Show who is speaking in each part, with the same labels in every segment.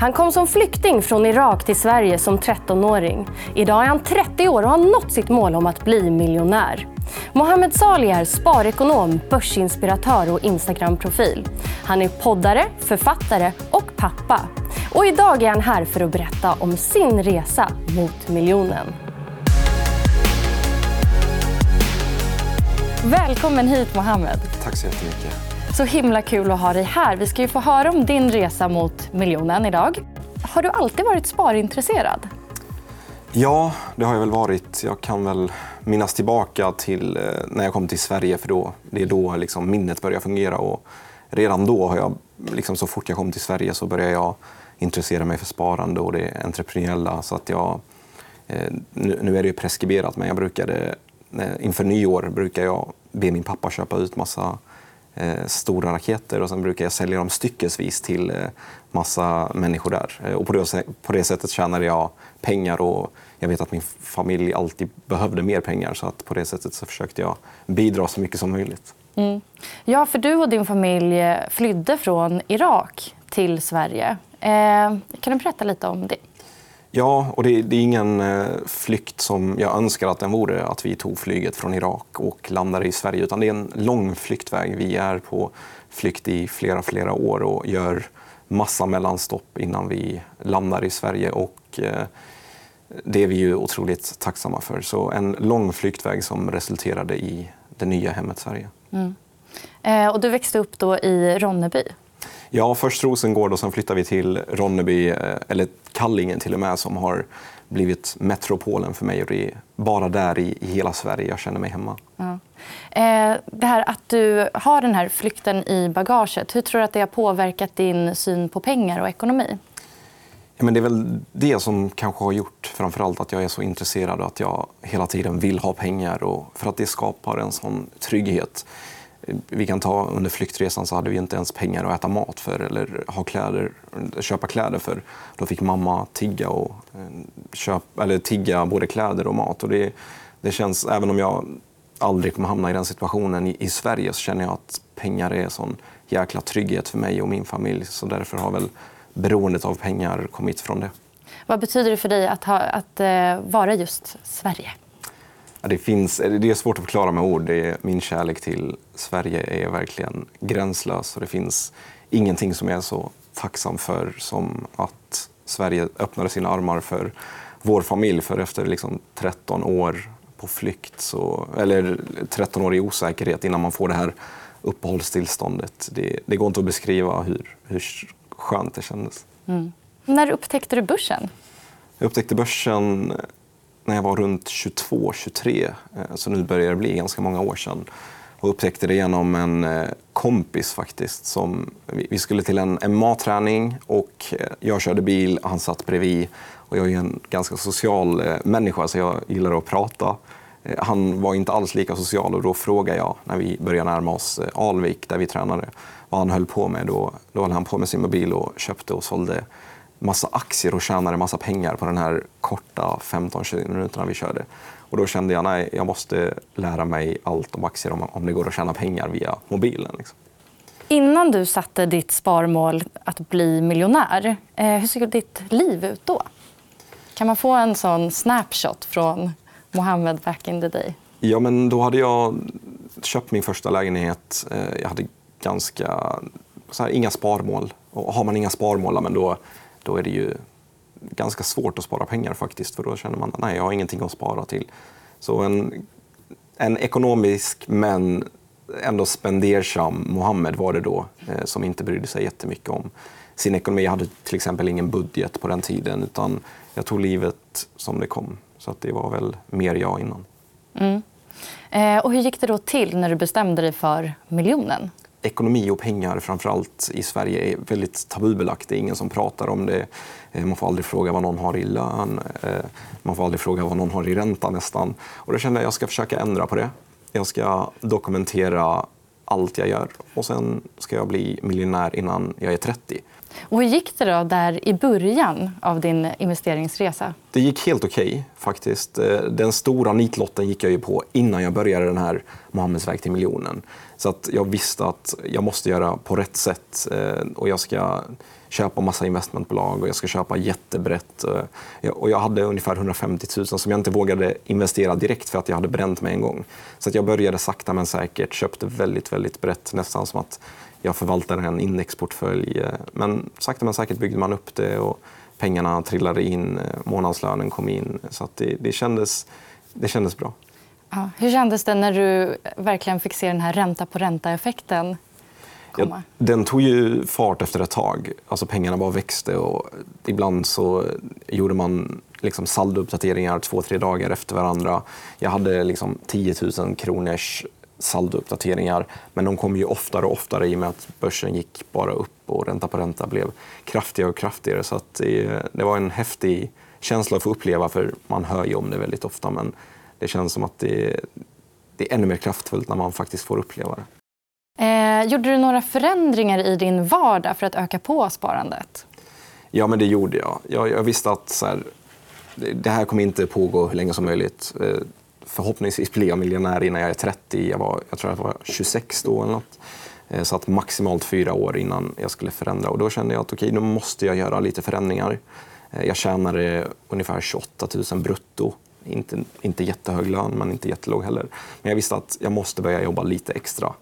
Speaker 1: Han kom som flykting från Irak till Sverige som 13-åring. Idag är han 30 år och har nått sitt mål om att bli miljonär. Mohammed Salih är sparekonom, börsinspiratör och Instagram-profil. Han är poddare, författare och pappa. Och idag är han här för att berätta om sin resa mot miljonen. Välkommen hit, Mohammed.
Speaker 2: Tack så jättemycket.
Speaker 1: Så himla kul att ha dig här. Vi ska ju få höra om din resa mot miljonen idag. Har du alltid varit sparintresserad?
Speaker 2: Ja, det har jag väl varit. Jag kan väl minnas tillbaka till eh, när jag kom till Sverige för då, det är då liksom minnet börjar fungera. Och redan då, har jag, liksom så fort jag kom till Sverige, så började jag intressera mig för sparande och det entreprenöriella. Så att jag, eh, nu är det ju preskriberat, men jag brukade, eh, inför nyår brukar jag be min pappa köpa ut massa Eh, stora raketer och sen brukar jag sälja dem styckesvis till eh, massa människor där. Eh, och på, det, på det sättet tjänade jag pengar och jag vet att min familj alltid behövde mer pengar så att på det sättet så försökte jag bidra så mycket som möjligt. Mm.
Speaker 1: Ja, för du och din familj flydde från Irak till Sverige. Eh, kan du berätta lite om det?
Speaker 2: Ja, och det, det, är ingen eh, flykt som jag önskar att den vore, att vi tog flyget från Irak och landade i Sverige. Utan det är en lång flyktväg. Vi är på flykt i flera, flera år och gör massa mellanstopp innan vi landar i Sverige. Och, eh, det är vi ju otroligt tacksamma för. Så en lång flyktväg som resulterade i det nya hemmet Sverige. Mm.
Speaker 1: Eh, och du växte upp då i Ronneby?
Speaker 2: Ja, först Rosengård och sen flyttade vi till Ronneby, eh, eller Kallingen till och med, som har blivit metropolen för mig. Och det är bara där i, hela Sverige jag känner mig hemma. Ja.
Speaker 1: Eh, det här att du har den här flykten i bagaget, hur tror du att det har påverkat din syn på pengar och ekonomi?
Speaker 2: Ja, men det är väl det som kanske har gjort framförallt att jag är så intresserad och att jag hela tiden vill ha pengar. Och för att det skapar en sån trygghet vi kan ta under flyktresan så hade vi inte ens pengar att äta mat för eller ha kläder, köpa kläder för. Då fick mamma tigga, och, eh, köpa, eller tigga både kläder och mat. Och det, det känns, även om jag aldrig kommer hamna i den situationen i, i Sverige så känner jag att pengar är en sån jäkla trygghet för mig och min familj. Så därför har väl beroendet av pengar kommit från det.
Speaker 1: Vad betyder det för dig att, ha, att eh, vara just Sverige?
Speaker 2: Det, finns, det är svårt att förklara med ord. Det är, min kärlek till Sverige är verkligen gränslös. Och det finns ingenting som jag är så tacksam för som att Sverige öppnade sina armar för vår familj. För efter liksom 13 år på flykt, så, eller 13 år i osäkerhet innan man får det här uppehållstillståndet. Det, det går inte att beskriva hur, hur skönt det kändes. Mm.
Speaker 1: När upptäckte du börsen?
Speaker 2: Jag upptäckte börsen när jag var runt 22-23, eh, så nu börjar det bli ganska många år sedan. Och upptäckte det genom en eh, kompis faktiskt. Som, vi skulle till en MMA-träning och eh, jag körde bil, han satt bredvid. Och jag är en ganska social människa så jag gillar att prata. Han var inte alls lika social och då frågade jag när vi började närma oss Alvik där vi tränade vad han höll på med. Då, då höll han på med sin mobil och köpte och sålde massa aktier och tjänade massa pengar på den här korta 15-20 minuterna vi körde. Och då kände jag att jag måste lära mig allt om aktier om, om det går att tjäna pengar via mobilen. Liksom.
Speaker 1: Innan du satte ditt sparmål att bli miljonär, eh, hur såg ditt liv ut då? Kan man få en sån snapshot från Mohammed back in the day?
Speaker 2: Ja, men då hade jag köpt min första lägenhet. Eh, jag hade ganska, här, inga sparmål. Och har man inga sparmål, men då då är det ju ganska svårt att spara pengar faktiskt. För då känner man att jag har ingenting att spara till. Så en, en ekonomisk men ändå spendersam Mohammed var det då eh, som inte brydde sig jättemycket om sin ekonomi. Jag hade till exempel ingen budget på den tiden utan jag tog livet som det kom. Så att det var väl mer jag innan. Mm.
Speaker 1: Eh, och hur gick det då till när du bestämde dig för miljonen?
Speaker 2: Ekonomi och pengar framförallt i Sverige är väldigt tabubelagt. Det är ingen som pratar om det. Eh, man får aldrig fråga vad någon har i lön. Eh, man får aldrig fråga vad någon har i ränta nästan. Och då kände jag att jag ska försöka ändra på det. Jag ska dokumentera allt jag gör och sen ska jag bli miljonär innan jag är 30.
Speaker 1: Och hur gick det då där i början av din investeringsresa?
Speaker 2: det gick helt okej okay, faktiskt. Eh, den stora nitlotten gick jag ju på innan jag började den här Mohammeds väg till miljonen. Så att jag visste att jag måste göra på rätt sätt eh, och jag ska köpa massa investmentbolag och jag ska köpa jättebrett. Eh, och jag hade ungefär 150 000 som jag inte vågade investera direkt för att jag hade bränt mig en gång. Så att jag började sakta men säkert, köpte väldigt, väldigt brett, nästan som att jag förvaltade en indexportfölj. Men sakta men säkert byggde man upp det och pengarna trillade in, eh, månadslönen kom in. Så att det, det, kändes, det kändes bra.
Speaker 1: Ja. Hur kändes det när du verkligen fick se den här ränta på ränta-effekten
Speaker 2: Ja, den tog ju fart efter ett tag. Alltså pengarna bara växte. Och ibland så gjorde man liksom saldouppdateringar två, tre dagar efter varandra. Jag hade liksom 10 000 kronors saldouppdateringar. Men de kom ju oftare och oftare i och med att börsen gick bara upp och ränta på ränta blev kraftigare och kraftigare. Så det, det, var en häftig känsla att få uppleva, för man hör ju om det väldigt ofta. Men det känns som att det, det är ännu mer kraftfullt när man faktiskt får uppleva det.
Speaker 1: Eh, gjorde du några förändringar i din vardag för att öka på sparandet?
Speaker 2: Ja, men det gjorde jag. Jag, jag visste att så här, det här kommer inte pågå hur länge som möjligt. Eh, förhoppningsvis blir jag miljonär innan jag är 30. Jag, var, jag tror jag var 26 då. Eller något. Eh, så att maximalt fyra år innan jag skulle förändra. Och då kände jag att okay, nu måste jag göra lite förändringar. Eh, jag tjänade ungefär 28 000 brutto. Inte, inte jättehög lön, men inte jättelåg heller. Men jag visste att jag måste börja jobba lite extra.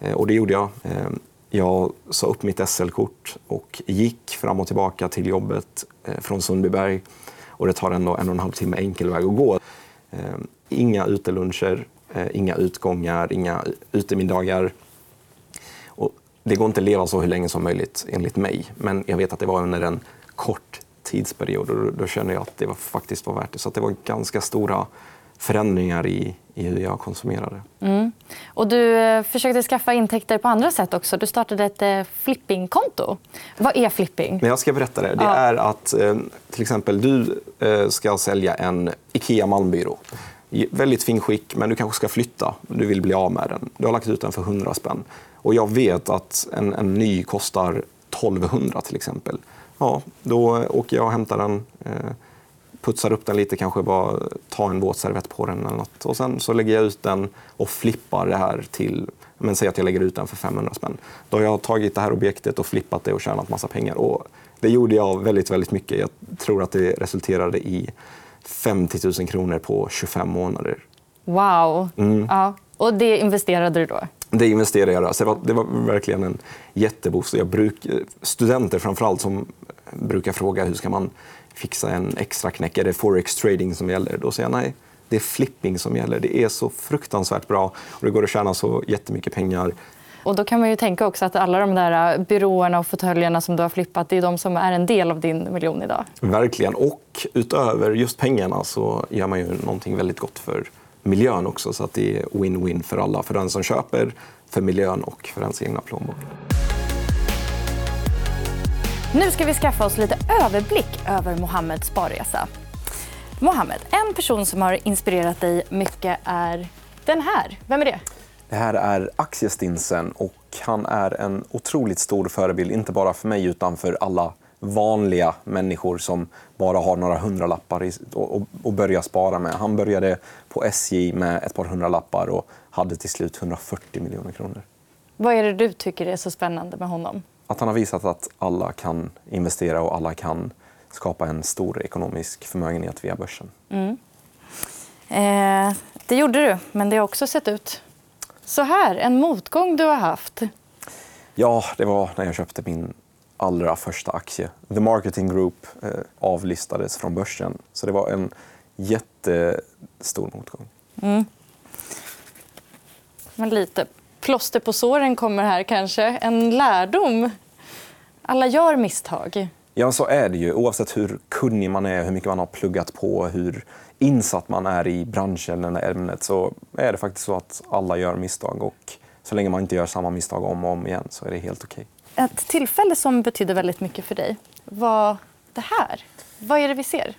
Speaker 2: Eh, och det gjorde jag. Eh, jag sa upp mitt SL-kort och gick fram och tillbaka till jobbet eh, från Sundbyberg. Och det tar ändå en och en halv timme enkel väg att gå. Inga uteluncher, inga utgångar, inga utemiddagar. Och det går inte att leva så hur länge som möjligt, enligt mig. Men jag vet att det var under en kort tidsperiod och då kände jag att det var, faktiskt var värt det. Så det var ganska stora förändringar i, i hur jag konsumerade. Mm.
Speaker 1: Och du eh, försökte skaffa intäkter på andra sätt också. Du startade ett eh, flippingkonto. Vad är flipping?
Speaker 2: Men jag ska berätta det. Det ja. är att eh, till exempel du ska sälja en Ikea Malmbyrå. Väldigt fin skick, men du kanske ska flytta. Du vill bli av med den. Du har lagt ut den för 100 spänn. Och jag vet att en, en ny kostar 1200 till exempel. Ja, då åker jag och hämtar den putsar upp den lite, kanske bara tar en våtservett på den eller något. Och sen så lägger jag ut den och flippar det här till, men säg att jag lägger ut den för 500 spänn. Då har jag tagit det här objektet och flippat det och tjänat massa pengar. Och det gjorde jag väldigt, väldigt mycket. Jag tror att det resulterade i 50 000 kronor på 25 månader.
Speaker 1: Wow. Mm. Ja. Och det investerade du då?
Speaker 2: Det investerade jag. Så det, var, det var verkligen en jätteboost. Jag bruk, studenter framförallt som brukar fråga hur ska man fixa en extra knäck. Är det forex trading som gäller? Då säger jag nej. Det är flipping som gäller. Det är så fruktansvärt bra och det går att tjäna så jättemycket pengar.
Speaker 1: Och då kan man ju tänka också att alla de där byråerna och fåtöljerna som du har flippat, det är de som är en del av din miljon idag.
Speaker 2: Verkligen. Och utöver just pengarna så gör man ju någonting väldigt gott för miljön också. Så att det är win-win för alla. För den som köper, för miljön och för ens egna plånbok.
Speaker 1: Nu ska vi skaffa oss lite överblick över Mohammeds sparresa. Mohammed, en person som har inspirerat dig mycket är den här. Vem är det?
Speaker 2: Det här är Aktiestinsen och han är en otroligt stor förebild, inte bara för mig utan för alla vanliga människor som bara har några hundralappar att börja spara med. Han började på SJ med ett par hundralappar och hade till slut 140 miljoner kronor.
Speaker 1: Vad är det du tycker är så spännande med honom?
Speaker 2: Att han har visat att alla kan investera och alla kan skapa en stor ekonomisk förmögenhet via börsen. Mm.
Speaker 1: Eh, det gjorde du, men det har också sett ut så här. En motgång du har haft.
Speaker 2: Ja, det var när jag köpte min allra första aktie. The Marketing Group eh, avlistades från börsen. Så det var en jättestor motgång. Mm.
Speaker 1: Men lite plåster på såren kommer här kanske. En lärdom. Alla gör misstag.
Speaker 2: Ja, så är det ju. Oavsett hur kunnig man är, hur mycket man har pluggat på, hur insatt man är i branschen eller ämnet så är det faktiskt så att alla gör misstag. Och så länge man inte gör samma misstag om och om igen så är det helt okej.
Speaker 1: Okay. Ett tillfälle som betydde väldigt mycket för dig var det här. Vad är det vi ser?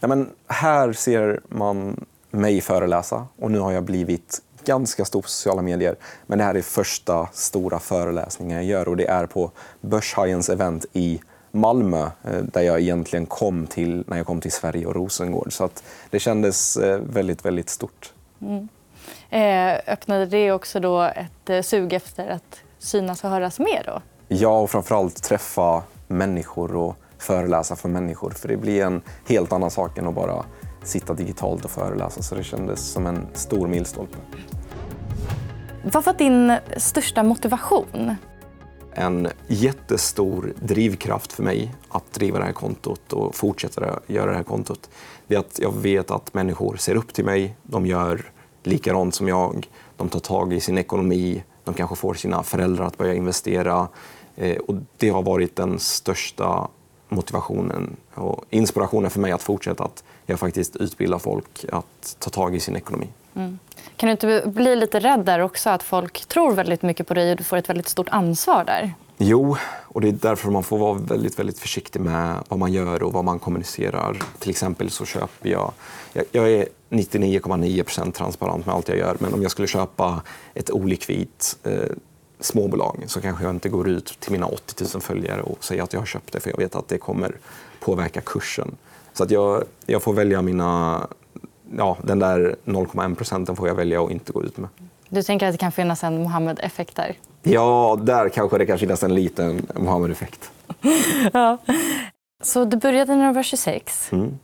Speaker 2: Ja, men här ser man mig föreläsa och nu har jag blivit ganska stor på sociala medier. Men det här är första stora föreläsningen jag gör och det är på Börshajens event i Malmö eh, där jag egentligen kom till när jag kom till Sverige och Rosengård. Så att det kändes eh, väldigt, väldigt stort. Mm.
Speaker 1: Eh, öppnade det också då ett sug efter att synas och höras mer? Då?
Speaker 2: Ja, och framförallt träffa människor och föreläsa för människor. För Det blir en helt annan sak än att bara sitta digitalt och föreläsa. Så det kändes som en stor milstolpe.
Speaker 1: Vad var din största motivation?
Speaker 2: En jättestor drivkraft för mig att driva det här kontot och fortsätta göra det här kontot. Det är att jag vet att människor ser upp till mig. De gör likadant som jag. De tar tag i sin ekonomi. De kanske får sina föräldrar att börja investera. Eh, och det har varit den största motivationen och inspirationen för mig att fortsätta. Att jag faktiskt utbildar folk att ta tag i sin ekonomi. Mm.
Speaker 1: Kan du inte bli lite rädd där också? Att folk tror väldigt mycket på dig och du får ett väldigt stort ansvar där?
Speaker 2: Jo, och det är därför man får vara väldigt, väldigt försiktig med vad man gör och vad man kommunicerar. Till exempel så köper jag... Jag är 99,9% transparent med allt jag gör. Men om jag skulle köpa ett olikvitt eh, småbolag så kanske jag inte går ut till mina 80 000 följare och säger att jag har köpt det för jag vet att det kommer påverka kursen. Så att jag, jag får välja mina... Ja, den där 0,1 procenten får jag välja att inte gå ut med.
Speaker 1: Du tänker att det kan finnas en Mohammed-effekt där?
Speaker 2: Ja, där kanske det kan finnas en liten Mohammed-effekt.
Speaker 1: ja. Så du började när du var 26. Mm.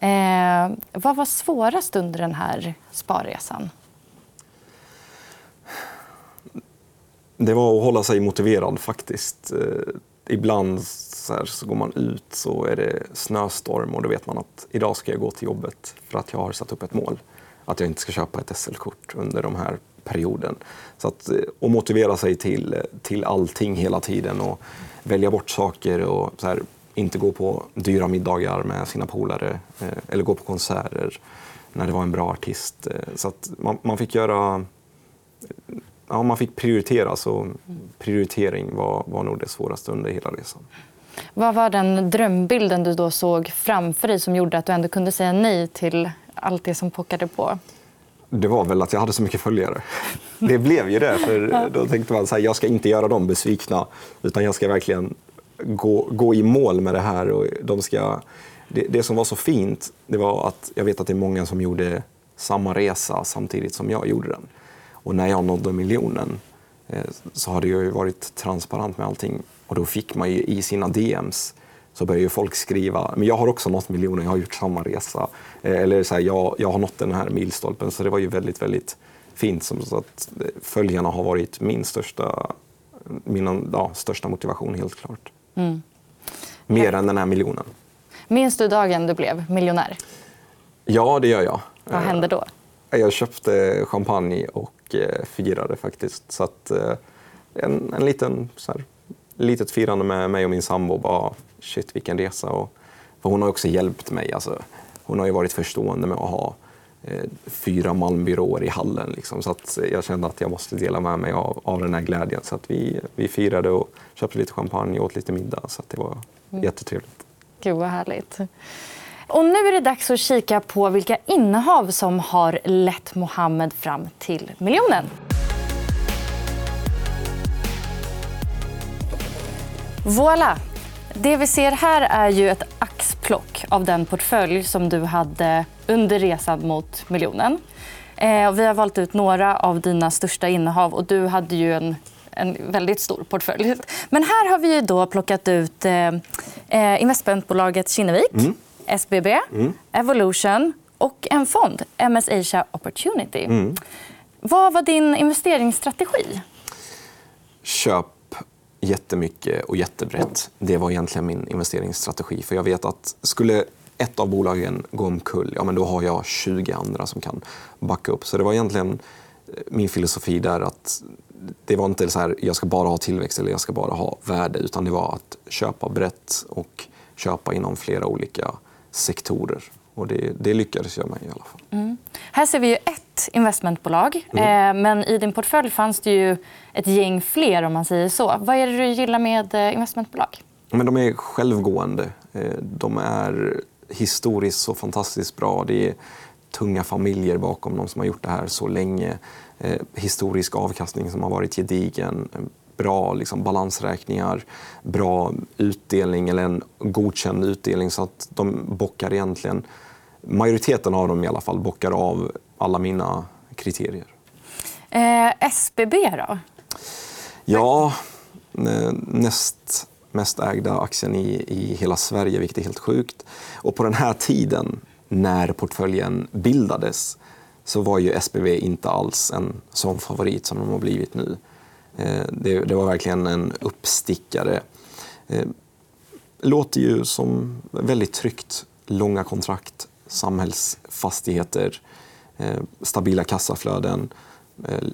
Speaker 1: Eh, vad var svårast under den här sparresan?
Speaker 2: Det var att hålla sig motiverad faktiskt. Eh, ibland så, här, så, går man ut så är det snöstorm och då vet man att idag ska jag gå till jobbet för att jag har satt upp ett mål. Att jag inte ska köpa ett SL-kort under de här perioden. Så att, eh, och motivera sig till, till allting hela tiden och välja bort saker och så här, inte gå på dyra middagar med sina polare eh, eller gå på konserter när det var en bra artist. Eh, så att man, man fick göra ja, man fick prioritera. Så prioritering var, var nog det svåraste under hela resan.
Speaker 1: Vad var den drömbilden du då såg framför dig som gjorde att du ändå kunde säga nej till allt det som pockade på?
Speaker 2: Det var väl att jag hade så mycket följare. Det blev ju det. För då tänkte man att jag ska inte göra dem besvikna. Utan jag ska verkligen gå, gå i mål med det här. Och de ska, det, det som var så fint det var att jag vet att det är många som gjorde samma resa samtidigt som jag gjorde den. Och när jag nådde miljonen eh, så hade jag varit transparent med allting. Och då fick man ju i sina DMs så började folk skriva men jag har också nått miljonen, jag har gjort samma resa. Eh, eller så här, jag, jag har nått den här milstolpen. Så det var ju väldigt, väldigt fint. Så att eh, följarna har varit min största, min, ja, största motivation, helt klart. Mm. Mer än den här miljonen.
Speaker 1: Minns du dagen du blev miljonär?
Speaker 2: Ja, det gör jag.
Speaker 1: Vad hände då?
Speaker 2: Jag köpte champagne och eh, firade faktiskt. Så att, eh, en, en liten så här, litet firande med mig och min sambo. Bara, shit, vilken resa. Och, för hon har också hjälpt mig. Alltså, hon har ju varit förstående med att ha eh, fyra Malmbyråer i hallen. Liksom, så att jag kände att jag måste dela med mig av, av den här glädjen. Så att vi, vi firade och köpte lite champagne och åt lite middag. Så det var mm. jättetrevligt.
Speaker 1: Gud, vad härligt. Och nu är det dags att kika på vilka innehav som har lett Mohammed fram till miljonen. Voilà! Det vi ser här är ju ett axplock av den portfölj som du hade under resan mot miljonen. Eh, vi har valt ut några av dina största innehav. och Du hade ju en, en väldigt stor portfölj. Men här har vi då plockat ut eh, eh investmentbolaget Kinnevik. Mm. SBB, mm. Evolution och en fond, MS Asia Opportunity. Mm. Vad var din investeringsstrategi?
Speaker 2: Köp jättemycket och jättebrett. Det var egentligen min investeringsstrategi. För Jag vet att skulle ett av bolagen gå omkull, ja, men då har jag 20 andra som kan backa upp. Så det var egentligen eh, min filosofi där att det var inte så här jag ska bara ha tillväxt eller jag ska bara ha värde. Utan det var att köpa brett och köpa inom flera olika sektorer. Och det, det lyckades jag med i alla fall. Mm.
Speaker 1: Här ser vi ju ett investmentbolag. Mm. Eh, men i din portfölj fanns det ju ett gäng fler. om man säger så. Vad är det du gillar med eh, investmentbolag?
Speaker 2: Men de är självgående. Eh, de är historiskt så fantastiskt bra. Det är tunga familjer bakom de som har gjort det här så länge. Historisk avkastning som har varit gedigen. Bra liksom, balansräkningar, bra utdelning eller en godkänd utdelning. Så att de bockar egentligen, majoriteten av dem i alla fall, bockar av alla mina kriterier.
Speaker 1: Eh, SBB då?
Speaker 2: Ja, eh, näst mest ägda aktien i, i hela Sverige, vilket är helt sjukt. Och på den här tiden, när portföljen bildades, så var ju SBB inte alls en sån favorit som de har blivit nu. Eh, det, det var verkligen en uppstickare. Eh, låter ju som väldigt tryggt. Långa kontrakt, samhällsfastigheter, eh, stabila kassaflöden eh,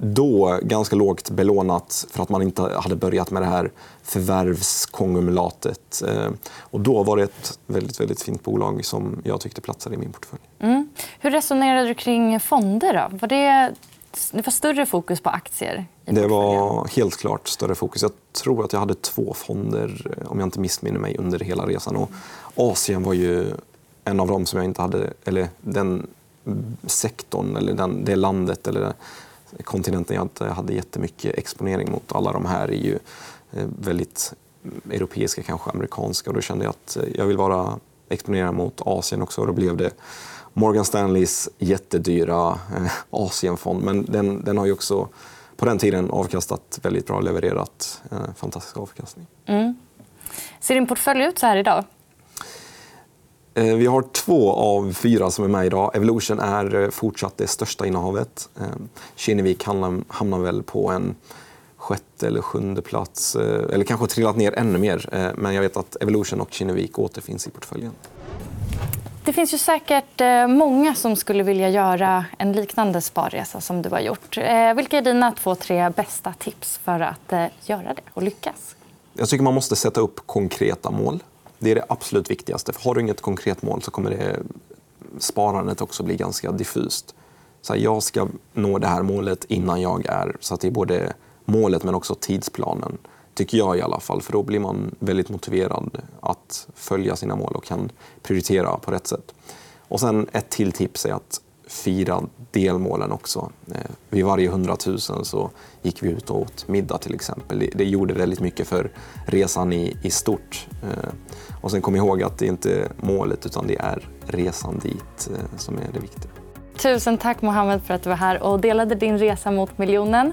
Speaker 2: då ganska lågt belånat för att man inte hade börjat med det här förvärvskonglomeratet. Eh, och då var det ett väldigt, väldigt fint bolag som jag tyckte platsade i min portfölj.
Speaker 1: Mm. Hur resonerade du kring fonder? Då? Var det, det var större fokus på aktier?
Speaker 2: det var helt klart större fokus. Jag tror att jag hade två fonder, om jag inte missminner mig, under hela resan. Och Asien var ju en av dem som jag inte hade... Eller den sektorn, eller den, det landet eller kontinenten jag inte hade jättemycket exponering mot. Alla de här är ju eh, väldigt europeiska, kanske amerikanska. Och då kände jag att eh, jag vill vara exponerad mot Asien också. Och då blev det Morgan Stanleys jättedyra eh, Asienfond. Men den, den har ju också på den tiden avkastat väldigt bra, levererat eh, fantastisk avkastning. Mm.
Speaker 1: Ser din portfölj ut så här idag?
Speaker 2: Eh, vi har två av fyra som är med idag. Evolution är eh, fortsatt det största innehavet. Eh, Kinnevik hamnar väl på en sjätte eller sjunde plats. Eller kanske trillat ner ännu mer. Men jag vet att Evolution och Kinnevik återfinns i portföljen.
Speaker 1: Det finns ju säkert eh, många som skulle vilja göra en liknande sparresa som du har gjort. Eh, vilka är dina två, tre bästa tips för att eh, göra det och lyckas?
Speaker 2: Jag tycker man måste sätta upp konkreta mål. Det är det absolut viktigaste. För har du inget konkret mål så kommer det, sparandet också bli ganska diffust. Så här, jag ska nå det här målet innan jag är... Så att det är både målet men också tidsplanen, tycker jag i alla fall. För Då blir man väldigt motiverad att följa sina mål och kan prioritera på rätt sätt. Och sen Ett till tips är att fira delmålen också. Eh, vid varje hundratusen så gick vi ut och åt middag till exempel. Det, gjorde väldigt mycket för resan i, i stort. Eh, och sen kom ihåg att det inte är målet utan det är resan dit eh, som är det viktiga.
Speaker 1: Tusen tack Mohammed för att du var här och delade din resa mot miljonen.